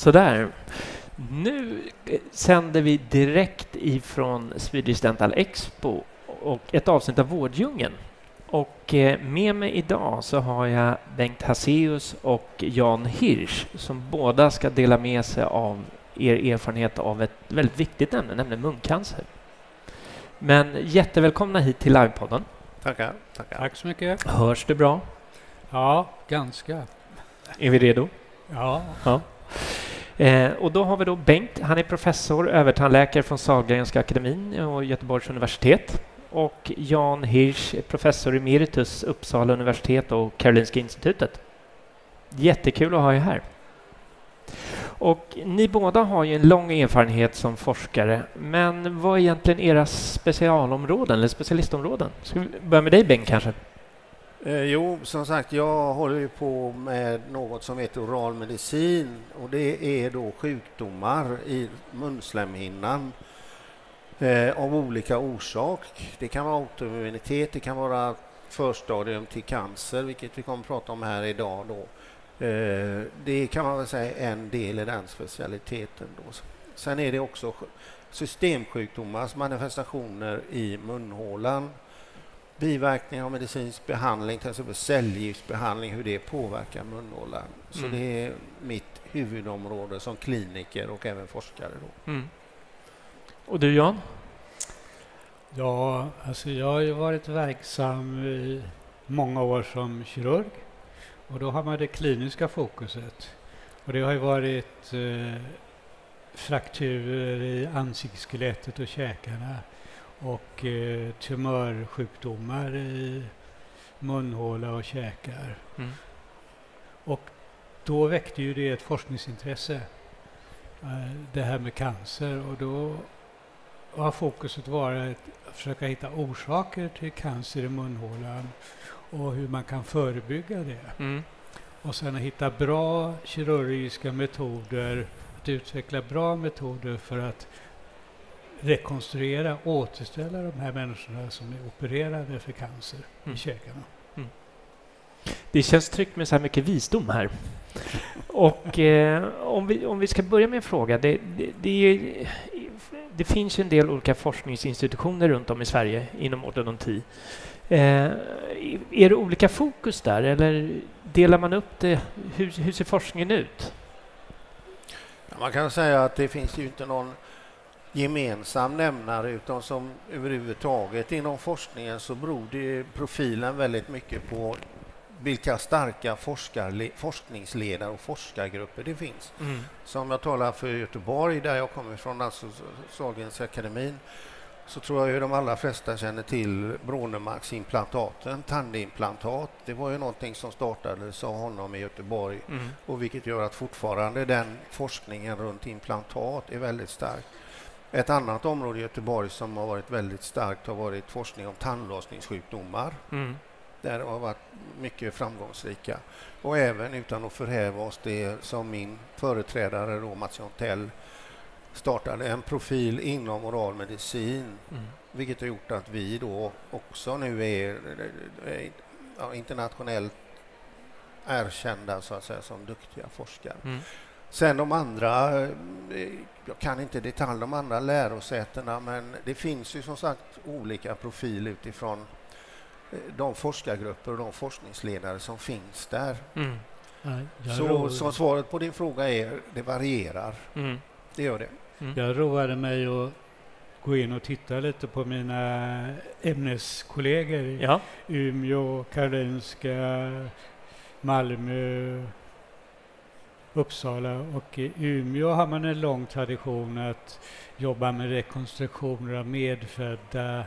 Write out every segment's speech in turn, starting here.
Sådär. Nu sänder vi direkt ifrån Swedish Dental Expo och ett avsnitt av Vårddjungeln. Och eh, med mig idag så har jag Bengt Haseus och Jan Hirsch som båda ska dela med sig av er erfarenhet av ett väldigt viktigt ämne, nämligen muncancer. Men jättevälkomna hit till livepodden. Tackar. tackar. Tack så mycket. Hörs det bra? Ja, ganska. Är vi redo? Ja. ja. Eh, och då har vi då Bengt, han är professor, övertandläkare från Sahlgrenska akademin och Göteborgs universitet. Och Jan Hirsch, professor emeritus, Uppsala universitet och Karolinska institutet. Jättekul att ha er här. Och ni båda har ju en lång erfarenhet som forskare, men vad är egentligen era specialområden eller specialistområden? Ska vi börja med dig Bengt kanske? Eh, jo, som sagt, jag håller ju på med något som heter oral medicin och det är då sjukdomar i munslemhinnan eh, av olika orsak. Det kan vara autoimmunitet, det kan vara förstadium till cancer, vilket vi kommer att prata om här idag. Då. Eh, det kan man väl säga är en del i den specialiteten. Då. Sen är det också systemsjukdomars alltså manifestationer i munhålan biverkningar av medicinsk behandling, till exempel cellgiftsbehandling, hur det påverkar munhålan. Så mm. det är mitt huvudområde som kliniker och även forskare. Då. Mm. Och du Jan? Ja, alltså jag har ju varit verksam i många år som kirurg och då har man det kliniska fokuset. Och det har ju varit eh, frakturer i ansiktsskelettet och käkarna och eh, tumörsjukdomar i munhåla och käkar. Mm. Och då väckte ju det ett forskningsintresse, eh, det här med cancer. Och då har fokuset varit att försöka hitta orsaker till cancer i munhålan och hur man kan förebygga det. Mm. Och sen att hitta bra kirurgiska metoder, att utveckla bra metoder för att rekonstruera, återställa de här människorna som är opererade för cancer mm. i käkarna. Mm. Det känns tryggt med så här mycket visdom här. Och eh, om, vi, om vi ska börja med en fråga. Det, det, det, det finns en del olika forskningsinstitutioner runt om i Sverige inom ortodonti. Eh, är det olika fokus där eller delar man upp det? Hur, hur ser forskningen ut? man kan säga att det finns ju inte någon gemensam nämnare utan som överhuvudtaget inom forskningen så beror det profilen väldigt mycket på vilka starka forskningsledare och forskargrupper det finns. Mm. Som jag talar för Göteborg, där jag kommer ifrån, alltså Sahlgrenska akademin, så tror jag ju de allra flesta känner till Brånemarksimplantaten, tandimplantat. Det var ju någonting som startades av honom i Göteborg mm. och vilket gör att fortfarande den forskningen runt implantat är väldigt stark. Ett annat område i Göteborg som har varit väldigt starkt har varit forskning om tandlossningssjukdomar. Mm. Där har varit mycket framgångsrika. Och även, utan att förhäva oss, det som min företrädare då, Mats Jontell startade en profil inom oral medicin, mm. vilket har gjort att vi då också nu är, är ja, internationellt erkända så att säga, som duktiga forskare. Mm. Sen de andra, eh, jag kan inte detalj de andra lärosätena, men det finns ju som sagt olika profil utifrån eh, de forskargrupper och de forskningsledare som finns där. Mm. så, så svaret på din fråga är, det varierar. Mm. Det gör det. Mm. Jag roade mig att gå in och titta lite på mina ämneskollegor i ja. Umeå, Karolinska, Malmö, Uppsala och i Umeå har man en lång tradition att jobba med rekonstruktioner av medfödda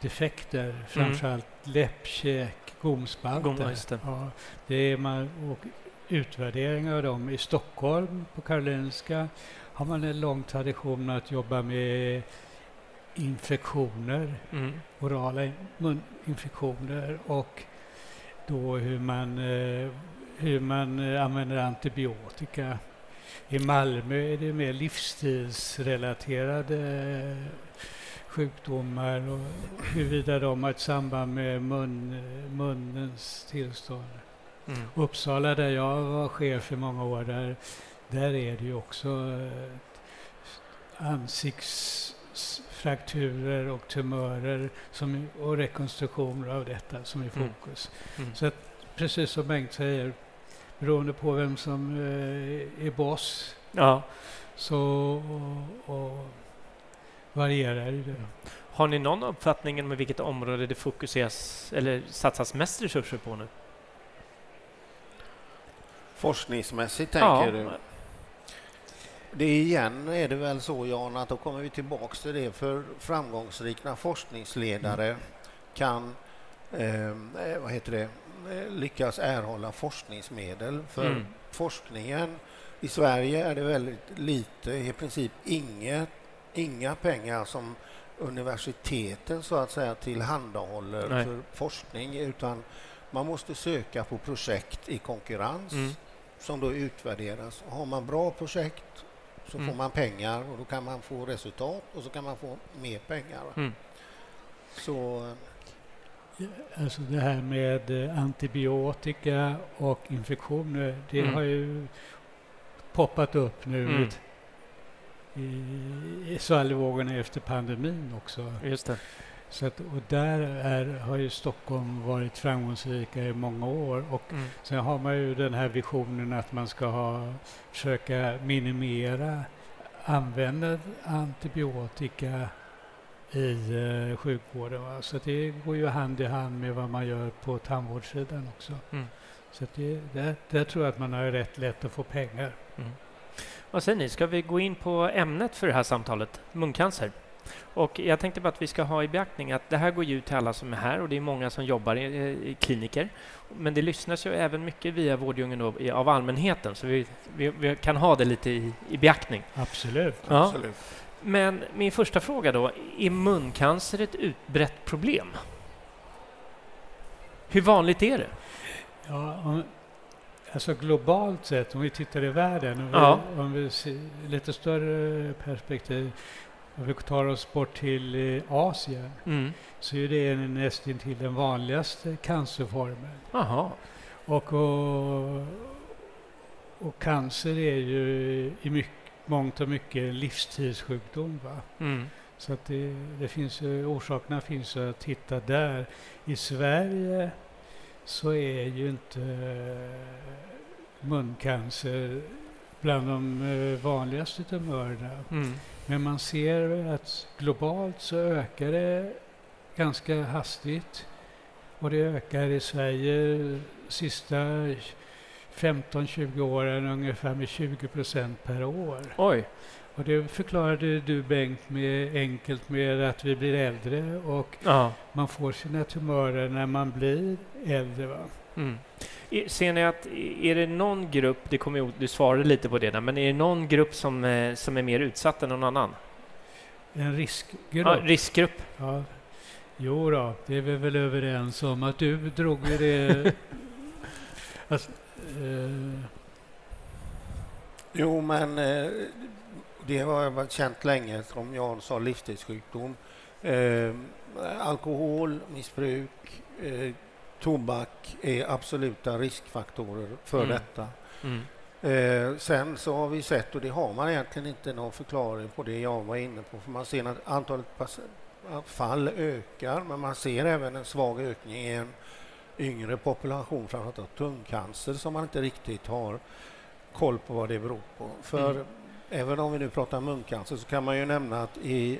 defekter, mm. framförallt läppkäk, gomspalter. Gom, ja, det är man, och utvärderingar av dem. I Stockholm, på Karolinska, har man en lång tradition att jobba med infektioner, Mm. orala muninfektioner och då hur man, eh, hur man eh, använder antibiotika. I Malmö är det mer livsstilsrelaterade eh, sjukdomar och huruvida de har ett samband med mun, munnens tillstånd. Mm. Uppsala där jag var chef i många år, där, där är det ju också eh, ansiktsfrakturer och tumörer som, och rekonstruktioner av detta som är i Mm. fokus. Mm. Så att, precis som Bengt säger, beroende på vem som eh, är boss Ja. så och, och varierar det. Har ni någon uppfattning med vilket område det fokuseras eller satsas mest resurser på nu? Forskningsmässigt tänker du? Det är igen är det väl så Jan att då kommer vi tillbaks till det för framgångsrika forskningsledare kan eh, vad heter det, lyckas erhålla forskningsmedel. För Mm. forskningen i Sverige är det väldigt lite, i princip inget, inga pengar som universiteten så att säga tillhandahåller Nej. för forskning utan man måste söka på projekt i konkurrens Mm. som då utvärderas. Har man bra projekt så Mm. får man pengar och då kan man få resultat och så kan man få mer pengar. Mm. Så Alltså det här med eh, antibiotika och infektioner, det Mm. har ju poppat upp nu Mm. i, i svallvågorna efter pandemin också. Just det. Så att, och där är, har ju Stockholm varit framgångsrika i många år. Och Mm. sen har man ju den här visionen att man ska ha, försöka minimera använda antibiotika i eh, sjukvården. Va? Så det går ju hand i hand med vad man gör på tandvårdssidan också. Mm. Så att det, där, där tror jag att man har rätt lätt att få pengar. Mm. Vad säger ni, ska vi gå in på ämnet för det här samtalet, muncancer? Och jag tänkte bara att vi ska ha i beaktning att det här går ju ut till alla som är här och det är många som jobbar i, i kliniker. Men det lyssnas ju även mycket via Vårdjungeln då, i- av allmänheten, så vi, vi, vi kan ha det lite i, i beaktning. Absolut. Ja. absolut. Men min första fråga då, är muncancer ett utbrett problem? Hur vanligt är det? Ja, om, alltså globalt sett, om vi tittar i världen, om vi, Ja. om vi ser lite större perspektiv, om vi tar oss bort till eh, Asien, Mm. så är det nästintill den vanligaste cancerformen. Jaha. Och, och, och cancer är ju i mycket, mångt och mycket livstidssjukdom. Va? Mm. Så att det, det finns ju, orsakerna finns att hitta där. I Sverige så är ju inte eh, muncancer bland de eh, vanligaste tumörerna. Mm. Men man ser att globalt så ökar det ganska hastigt. Och det ökar i Sverige sista 15-20 åren ungefär med 20 procent per år. Oj. Och det förklarade du Bengt med enkelt med att vi blir äldre och Ja. man får sina tumörer när man blir äldre. Va? Mm. Ser ni att, är det någon grupp, det ihåg, du svarade lite på det där, men är det någon grupp som, eh, som är mer utsatt än någon annan? En riskgrupp. Ja, riskgrupp? Ja. Jo då, det är vi väl överens om att du drog det... alltså, eh, Jo, men eh, det har jag känt länge, som Jan sa, livsstilssjukdom. Eh, alkoholmissbruk, eh, tobak är absoluta riskfaktorer för Mm. detta. Mm. Eh, sen så har vi sett, och det har man egentligen inte någon förklaring på det jag var inne på, för man ser att antalet fall ökar, men man ser även en svag ökning i en yngre population, framförallt tungcancer, som man inte riktigt har koll på vad det beror på. För Mm. även om vi nu pratar muncancer så kan man ju nämna att i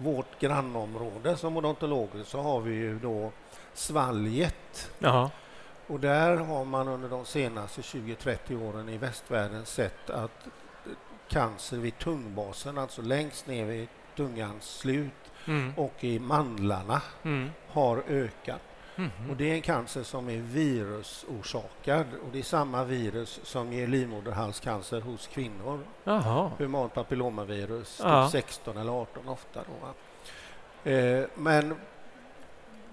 vårt grannområde som odontologer så har vi ju då svalget Jaha. och där har man under de senaste 20-30 åren i västvärlden sett att cancer vid tungbasen, alltså längst ner vid tungans slut Mm. och i mandlarna Mm. har ökat. Mhm. Och det är en cancer som är virusorsakad och det är samma virus som ger livmoderhalscancer hos kvinnor. Jaha. Humant papillomavirus, typ 16 eller 18 ofta. Då, va? Eh, men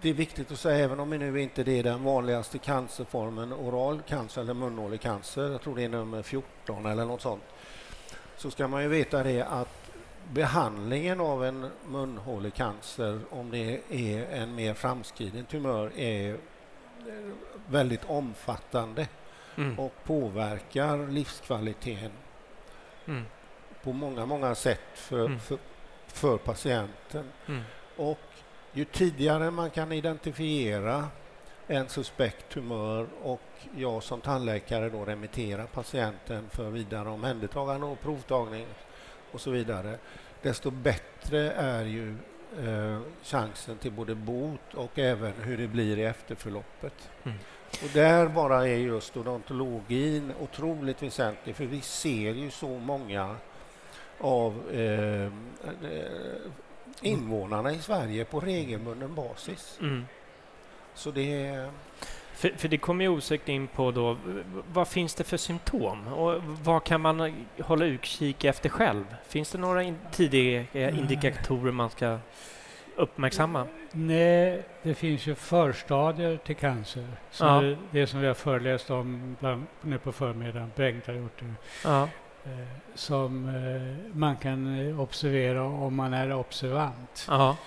det är viktigt att säga, även om det nu inte är den vanligaste cancerformen, oral cancer eller munhålig cancer, jag tror det är nummer 14 eller något sånt, så ska man ju veta det att behandlingen av en munhålig cancer, om det är en mer framskriden tumör, är väldigt omfattande Mm. och påverkar livskvaliteten Mm. på många, många sätt för, Mm. för, för patienten. Mm. Och ju tidigare man kan identifiera en suspekt tumör och jag som tandläkare då remitterar patienten för vidare omhändertagande och provtagning och så vidare, desto bättre är ju eh, chansen till både bot och även hur det blir i efterförloppet. Mm. Och där bara är just odontologin otroligt väsentlig för vi ser ju så många av eh, invånarna i Sverige på regelbunden basis. Mm. Så det är... För, för det kommer ju osökt in på då, vad finns det för symptom och vad kan man hålla utkik efter själv? Finns det några in, tidiga indikatorer man ska uppmärksamma? Nej, det finns ju förstadier till cancer. Som Ja. är det som vi har föreläst om bland, nu på förmiddagen, Bengt har gjort det. Ja. Eh, som eh, man kan eh, observera om man är observant. Ja.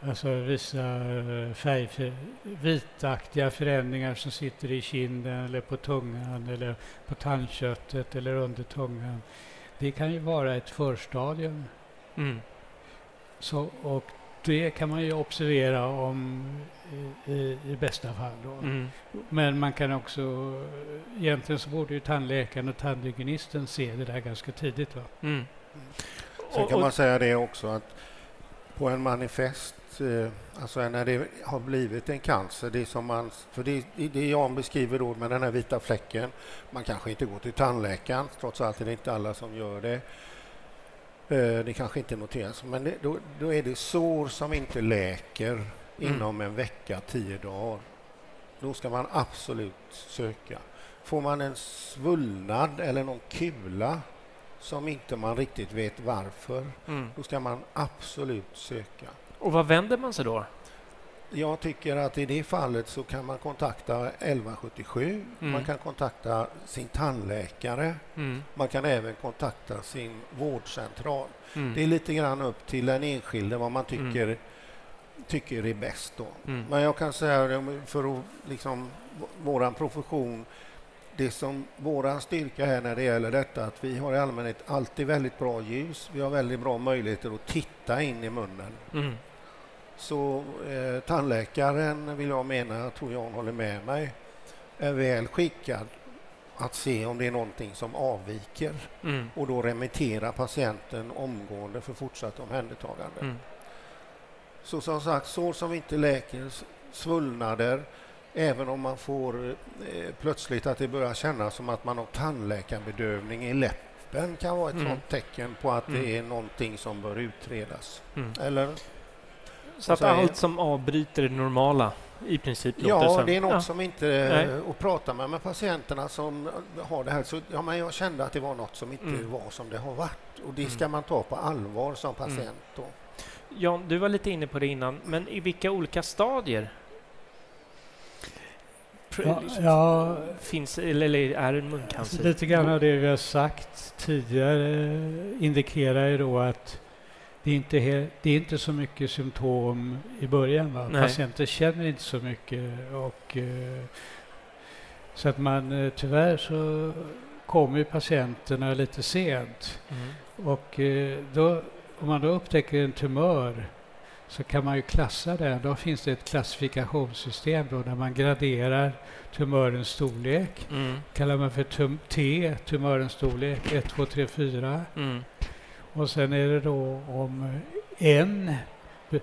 Alltså vissa eh, färg, vitaktiga förändringar som sitter i kinden eller på tungan eller på tandköttet eller under tungan. Det kan ju vara ett förstadium. Mm. Så, och det kan man ju observera om i, i, i bästa fall. Då. Mm. Men man kan också, egentligen så borde ju tandläkaren och tandhygienisten se det där ganska tidigt. Va? Mm. Sen Och- kan och- man säga det också att på en manifest, eh, alltså när det har blivit en cancer, det som man, för det, det Jan beskriver då med den här vita fläcken, man kanske inte går till tandläkaren, trots allt är det inte alla som gör det. Eh, Det kanske inte noteras, men det, då, då är det sår som inte läker inom en vecka, tio dagar. Då ska man absolut söka. Får man en svullnad eller någon kula som inte man riktigt vet varför, Mm. då ska man absolut söka. Och vad vänder man sig då? Jag tycker att i det fallet så kan man kontakta 1177, Mm. man kan kontakta sin tandläkare, Mm. man kan även kontakta sin vårdcentral. Mm. Det är lite grann upp till den enskilde vad man tycker, tycker är bäst då. Mm. Men jag kan säga för att liksom v- våran profession, det som våran styrka är när det gäller detta att vi har i allmänhet alltid väldigt bra ljus. Vi har väldigt bra möjligheter att titta in i munnen. Mm. Så eh, tandläkaren vill jag mena, jag tror Jan håller med mig, är väl skickad att se om det är någonting som avviker Mm. och då remittera patienten omgående för fortsatt omhändertagande. Mm. Så som sagt, sår som inte läker, svullnader, även om man får eh, plötsligt att det börjar kännas som att man har tandläkarbedövning i läppen kan vara ett Mm. sådant tecken på att Mm. det är någonting som bör utredas. Mm. Eller? Så att allt som avbryter det normala i princip låter Ja, som... det är något Ja. som inte... Nej. Och pratar man med patienterna som har det här så ja, men jag kände att det var något som inte Mm. var som det har varit. Och det Mm. ska man ta på allvar som patient. Då. Jan, du var lite inne på det innan, men i vilka olika stadier Ja, ja, finns, eller, eller är en muncancer? lite grann av det vi har sagt tidigare indikerar ju då att det är inte, he- det är inte så mycket symptom i början. Va? Nej. Patienter känner inte så mycket. Och, eh, så att man eh, tyvärr så kommer patienterna lite sent. Mm. Och eh, då, om man då upptäcker en tumör så kan man ju klassa den. Då finns det ett klassifikationssystem då där man graderar tumörens storlek. Mm. kallar man för tum T, tumörens storlek, 1, 2, 3, 4. Mm. Och sen är det då om N be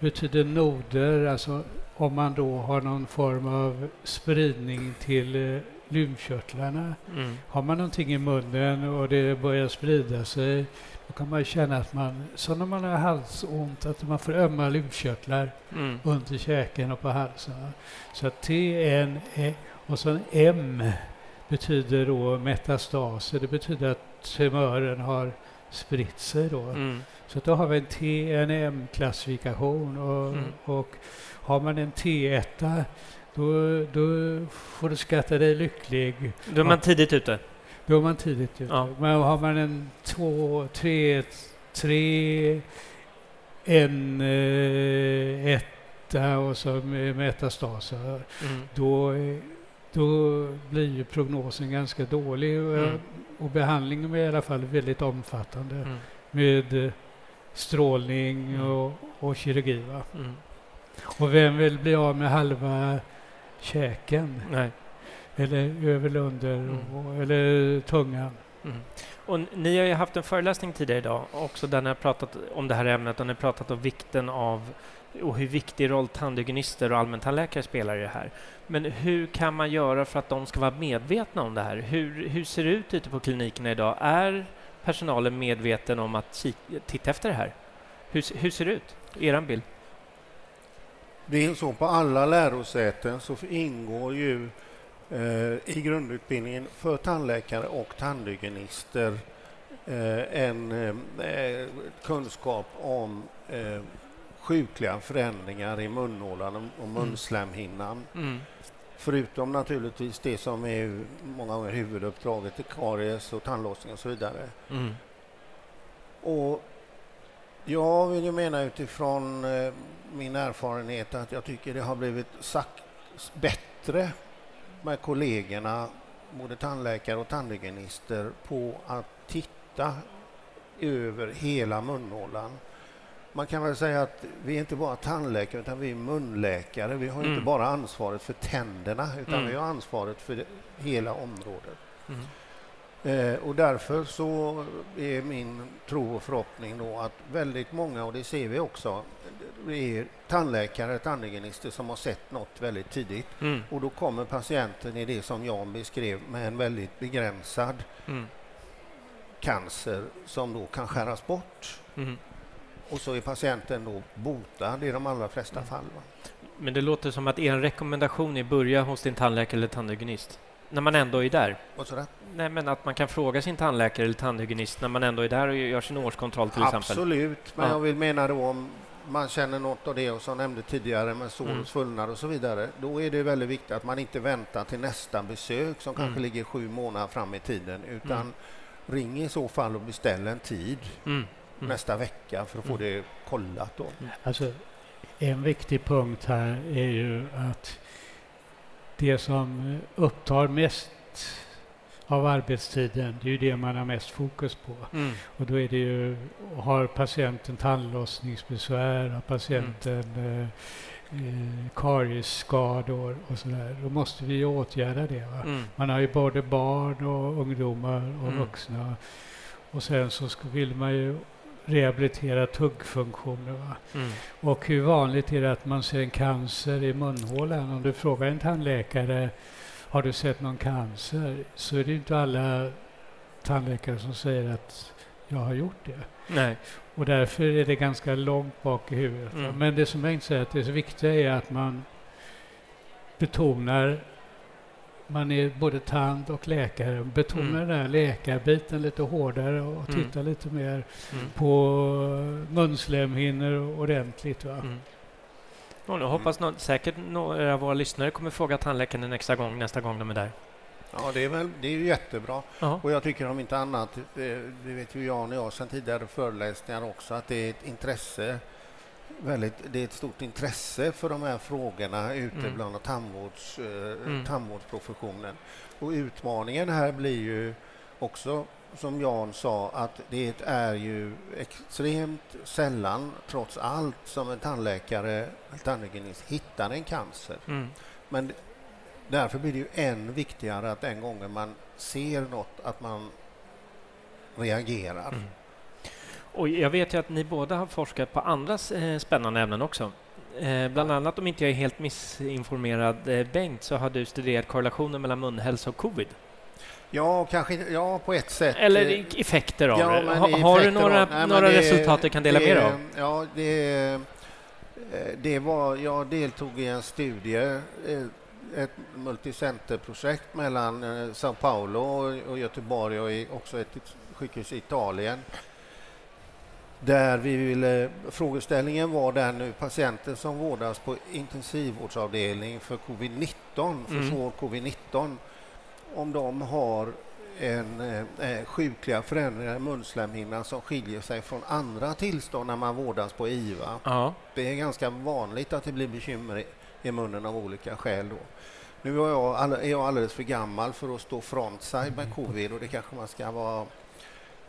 betyder noder, alltså om man då har någon form av spridning till eh, lymfkörtlarna. Mm. Har man någonting i munnen och det börjar sprida sig då kan man känna att man, som när man har halsont, att man får ömma lymfkörtlar Mm. under käken och på halsen. Så T, N, E och så M betyder då metastaser. Det betyder att tumören har spritt sig då. Mm. Så då har vi en TNM-klassifikation och, Mm. och har man en T1 då, då får du skatta dig lycklig. Då är man tidigt ute. Då är man tidigt ute. Ja. Men har man en 2, 3, 3, en eh, etta och så med metastaser Mm. då, då blir ju prognosen ganska dålig Mm. och behandlingen är i alla fall väldigt omfattande Mm. med strålning Mm. och, och kirurgi. Mm. Och vem vill bli av med halva käken? Nej. Eller över eller under, Mm. och, eller tungan? Mm. Och ni har ju haft en föreläsning tidigare idag också där ni har pratat om det här ämnet och ni har pratat om vikten av och hur viktig roll tandhygienister och allmäntandläkare spelar i det här. Men hur kan man göra för att de ska vara medvetna om det här? Hur, hur ser det ut ute på klinikerna idag? Är personalen medveten om att titta efter det här? Hur, hur ser det ut? Er bild? Det är så på alla lärosäten så ingår ju eh, i grundutbildningen för tandläkare och tandhygienister eh, en eh, kunskap om eh, sjukliga förändringar i munhålan och- och munslemhinnan. Mm. Förutom naturligtvis det som är många gånger huvuduppdraget, i karies och tandlossning och så vidare. Mm. Och jag vill ju mena utifrån eh, min erfarenhet att jag tycker det har blivit sagt bättre med kollegorna, både tandläkare och tandhygienister, på att titta över hela munhålan. Man kan väl säga att vi är inte bara tandläkare utan vi är munläkare. Vi har Mm. inte bara ansvaret för tänderna utan Mm. vi har ansvaret för hela området. Mm. Eh, och därför så är min tro och förhoppning då att väldigt många, och det ser vi också, är tandläkare, tandhygienister som har sett något väldigt tidigt. Mm. Och då kommer patienten i det som Jan beskrev med en väldigt begränsad Mm. cancer som då kan skäras bort. Mm. Och så är patienten då botad i de allra flesta Mm. fall. Va? Men det låter som att er rekommendation är börja hos din tandläkare eller tandhygienist. När man ändå är där. Nej, men att man kan fråga sin tandläkare eller tandhygienist när man ändå är där och gör sin årskontroll till exempel. Absolut, men Ja. jag vill mena då om man känner något av det och som nämnde tidigare med sår Mm. och svullnad och så vidare. Då är det väldigt viktigt att man inte väntar till nästa besök som kanske Mm. ligger sju månader fram i tiden utan Mm. ring i så fall och beställ en tid Mm. Mm. nästa vecka för att få Mm. det kollat. Då. Alltså, en viktig punkt här är ju att det som upptar mest av arbetstiden, det är ju det man har mest fokus på. Mm. Och då är det ju, har patienten tandlossningsbesvär, har patienten eh, eh, kariesskador och sådär, då måste vi ju åtgärda det. Mm. Man har ju både barn och ungdomar och Mm. vuxna. Och sen så vill man ju rehabilitera tuggfunktioner. Mm. Och hur vanligt är det att man ser en cancer i munhålan? Om du frågar en tandläkare, har du sett någon cancer? Så är det inte alla tandläkare som säger att jag har gjort det. Nej. Och därför är det ganska långt bak i huvudet. Mm. Men det som jag inte säger att det är så viktiga är att man betonar man är både tand och läkare. Betonar Mm. den här läkarbiten lite hårdare och Mm. titta lite mer Mm. på munslemhinnor ordentligt. Va? Mm. Och jag hoppas nå- säkert några av våra lyssnare kommer fråga tandläkaren en extra gång nästa gång de är där. Ja, det är, väl, det är jättebra. Ja. Och jag tycker om inte annat, eh, det vet ju Jan och jag sedan tidigare föreläsningar också, att det är ett intresse väldigt, det är ett stort intresse för de här frågorna ute Mm. bland tandvårds, eh, Mm. tandvårdsprofessionen. Och utmaningen här blir ju också, som Jan sa, att det är ju extremt sällan, trots allt, som en tandläkare eller tandhygienist hittar en cancer. Mm. Men därför blir det ju än viktigare att den gången man ser något, att man reagerar. Mm. Och jag vet ju att ni båda har forskat på andra eh, spännande ämnen också. Eh, bland annat, om inte jag är helt missinformerad, eh, Bengt, så har du studerat korrelationen mellan munhälsa och covid. Ja, kanske ja, på ett sätt. Eller effekter av ja, det. Ha, effekter har du några, av- nej, några det- resultat du kan dela det- med dig av? Ja, det, det var, jag deltog i en studie, ett multicenterprojekt mellan Sao Paulo och- Göteborg och också ett sjukhus i Italien. Där vi ville, frågeställningen var den nu, patienter som vårdas på intensivvårdsavdelning för covid-19, för Mm. svår covid-19, om de har en eh, eh, sjukliga förändringar i munslemhinnan som skiljer sig från andra tillstånd när man vårdas på IVA. Ja. Det är ganska vanligt att det blir bekymmer i, i munnen av olika skäl. Då. Nu är jag, all, är jag alldeles för gammal för att stå frontside med covid och det kanske man ska vara,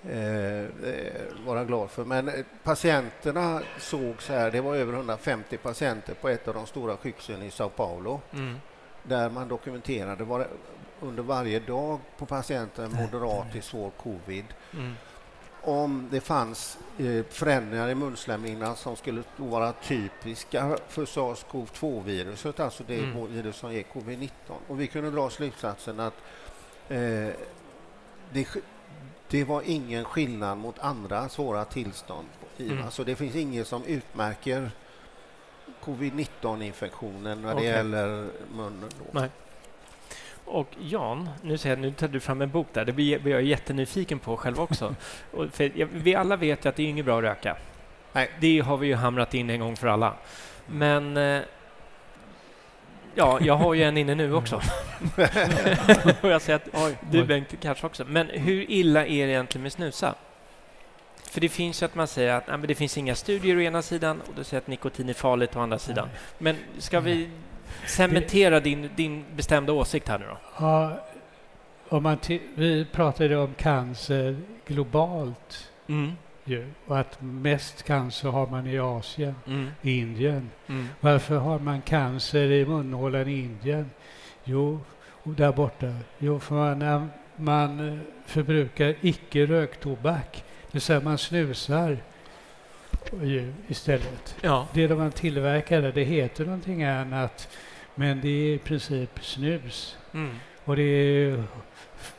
eh, eh, vara glad för. Men eh, patienterna såg så här, det var över 150 patienter på ett av de stora sjukhusen i Sao Paulo Mm. där man dokumenterade var, under varje dag på patienten moderat till svår covid Mm. om det fanns eh, förändringar i munslemhinnan som skulle vara typiska för sars-cov-2-viruset, alltså det Mm. virus som ger covid-19. Och vi kunde dra slutsatsen att eh, det, det var ingen skillnad mot andra svåra tillstånd. Mm. Så det finns inget som utmärker covid-19-infektionen när Okej. det gäller munnen. Då. Nej. Och Jan, nu, ser jag, nu tar du fram en bok där. Det blir, blir jag jättenyfiken på själv också. Jag, vi alla vet ju att det är inget bra att röka. Nej. Det har vi ju hamrat in en gång för alla. Men eh, ja, jag har ju en inne nu också. och jag säger att Oj, du oj. Bengt kanske också. Men hur illa är det egentligen med snusa? För det finns ju att man säger att nej, men det finns inga studier å ena sidan och du säger att nikotin är farligt å andra sidan. Men ska vi cementera din, din bestämda åsikt här nu då? Ja, om man vi pratade om cancer globalt Mm. Ju, och att mest cancer har man i Asien, Mm. Indien. Mm. Varför har man cancer i munhålan i Indien? Jo, och där borta. Jo, för man, man eh, förbrukar icke röktobak. Det vill säga man snusar ju istället. Ja. Det de man tillverkar, det heter någonting annat. Men det är i princip snus. Mm. Och det är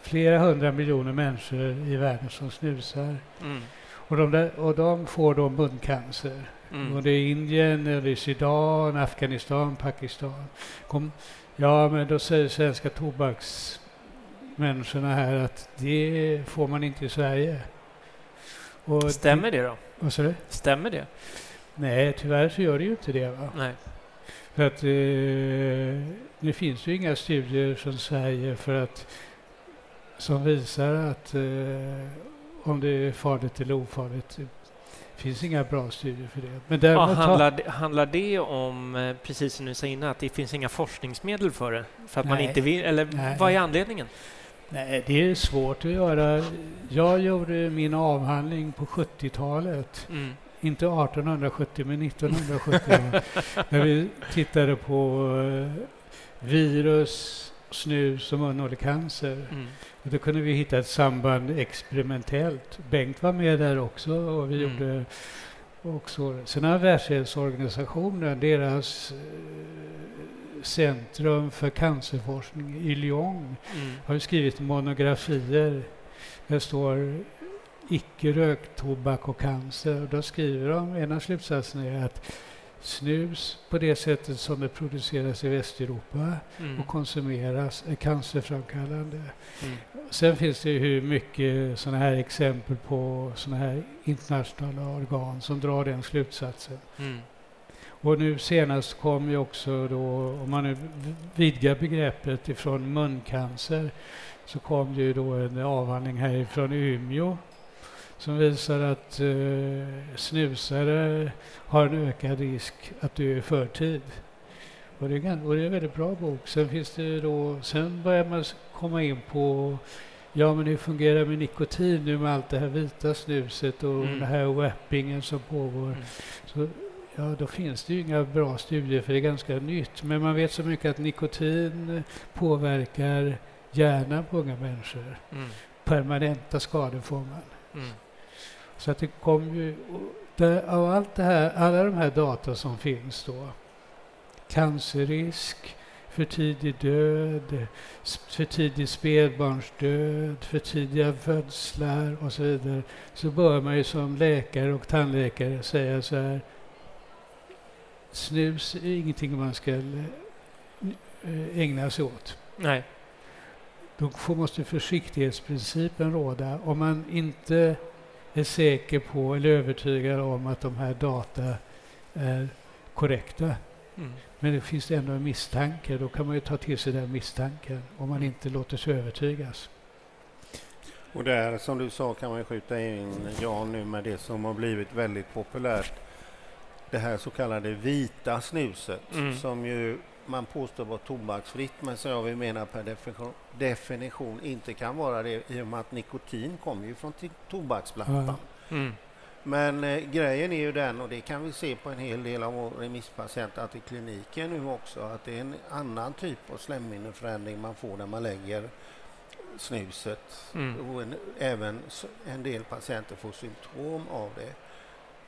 flera hundra miljoner människor i världen som snusar. Mm. Och de, där, och de får då muncancer. Mm. Och det är Indien, och det är Sudan, Afghanistan, Pakistan. Kom, ja, men då säger svenska tobaksmänniskorna här att det får man inte i Sverige. Och Stämmer det då? Vad sa du? Stämmer det? Nej, tyvärr så gör det ju inte det. Va? Nej. För att eh, det finns ju inga studier från Sverige för att som visar att eh, om det är farligt eller ofarligt. Det finns inga bra studier för det. Men Ja, däremot handlar, det- handlar det om, eh, precis som du sa innan, att det finns inga forskningsmedel för det? För att man inte vill? Eller Nej. vad är anledningen? Nej, det är svårt att göra. Jag gjorde min avhandling på 70-talet. Mm. Inte 1870 men 1970. när vi tittade på eh, virus, snus och munhålecancer. Mm. Och Då kunde vi hitta ett samband experimentellt. Bengt var med där också och vi Mm. gjorde också. Sen har Världshälsoorganisationen, deras eh, centrum för cancerforskning i Lyon Mm. har skrivit monografier. Det står icke röktobak och cancer. Och då skriver de, en av slutsatserna är att snus på det sättet som det produceras i Västeuropa Mm. och konsumeras är cancerframkallande. Mm. Sen finns det ju hur mycket sådana här exempel på sådana här internationella organ som drar den slutsatsen. Mm. Och nu senast kom ju också då, om man nu vidgar begreppet ifrån muncancer, så kom det ju då en avhandling härifrån Umeå som visar att eh, snusare har en ökad risk att dö i förtid. Och det, är, och det är en väldigt bra bok. Sen finns det då, sen börjar man komma in på Ja, men hur fungerar med nikotin nu med allt det här vita snuset och Mm. den här wappingen som pågår? Mm. Så, ja, då finns det ju inga bra studier för det är ganska nytt. Men man vet så mycket att nikotin påverkar hjärnan på unga människor. Mm. Permanenta skador får man. Mm. Så att det kom ju, där, av allt det här, alla de här data som finns då, cancerrisk, för tidig död, för tidig spädbarnsdöd, för tidiga födslar och så vidare, så bör man ju som läkare och tandläkare säga så här, snus är ingenting man ska eh, ägna sig åt. Nej. Då får, måste försiktighetsprincipen råda. Om man inte är säker på eller övertygad om att de här data är korrekta. Mm. Men det finns ändå en misstanke. Då kan man ju ta till sig den misstanken om man inte låter sig övertygas. Och där som du sa kan man ju skjuta in Jan nu med det som har blivit väldigt populärt. Det här så kallade vita snuset Mm. som ju man påstår var tobaksfritt men som jag vill mena per definition, definition inte kan vara det i och med att nikotin kommer ju från tobaksplattan. Mm. Men eh, grejen är ju den, och det kan vi se på en hel del av våra remisspatienter, att i kliniken nu också, att det är en annan typ av slemhinneförändring man får när man lägger snuset. Mm. Och en, även en del patienter får symptom av det.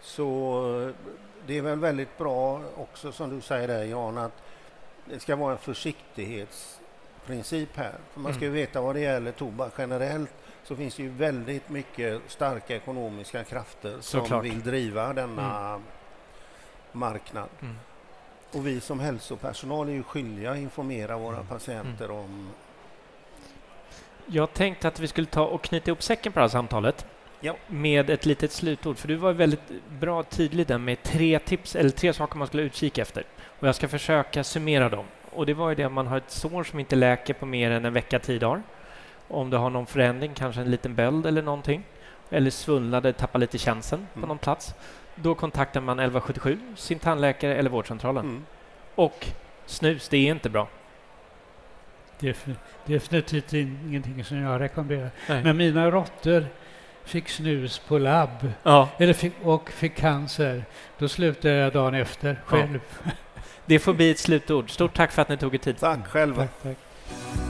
Så det är väl väldigt bra också som du säger där Jan, att det ska vara en försiktighetsprincip här. För man ska ju Mm. veta vad det gäller tobak generellt så finns det ju väldigt mycket starka ekonomiska krafter som Såklart. vill driva denna marknad. Mm. Och vi som hälsopersonal är ju skyldiga att informera våra Mm. patienter om Jag tänkte att vi skulle ta och knyta ihop säcken på det här samtalet Ja. med ett litet slutord, för du var väldigt bra tydlig där med tre tips, eller tre saker man skulle utkika efter. Och jag ska försöka summera dem. Och det var ju det att man har ett sår som inte läker på mer än en vecka, tio dagar. Om du har någon förändring, kanske en liten böld eller någonting, eller svullnade, tappar lite känseln på Mm. någon plats, då kontaktar man 1177, sin tandläkare eller vårdcentralen. mm. Och snus, det är inte bra. Defin- definitivt in- ingenting som jag rekommenderar. Nej. Men mina råttor fick snus på labb Ja, eller fick, och fick cancer. Då slutade jag dagen efter själv. det får bli ett slutord. Stort tack för att ni tog er tid. Tack själva. Tack, tack.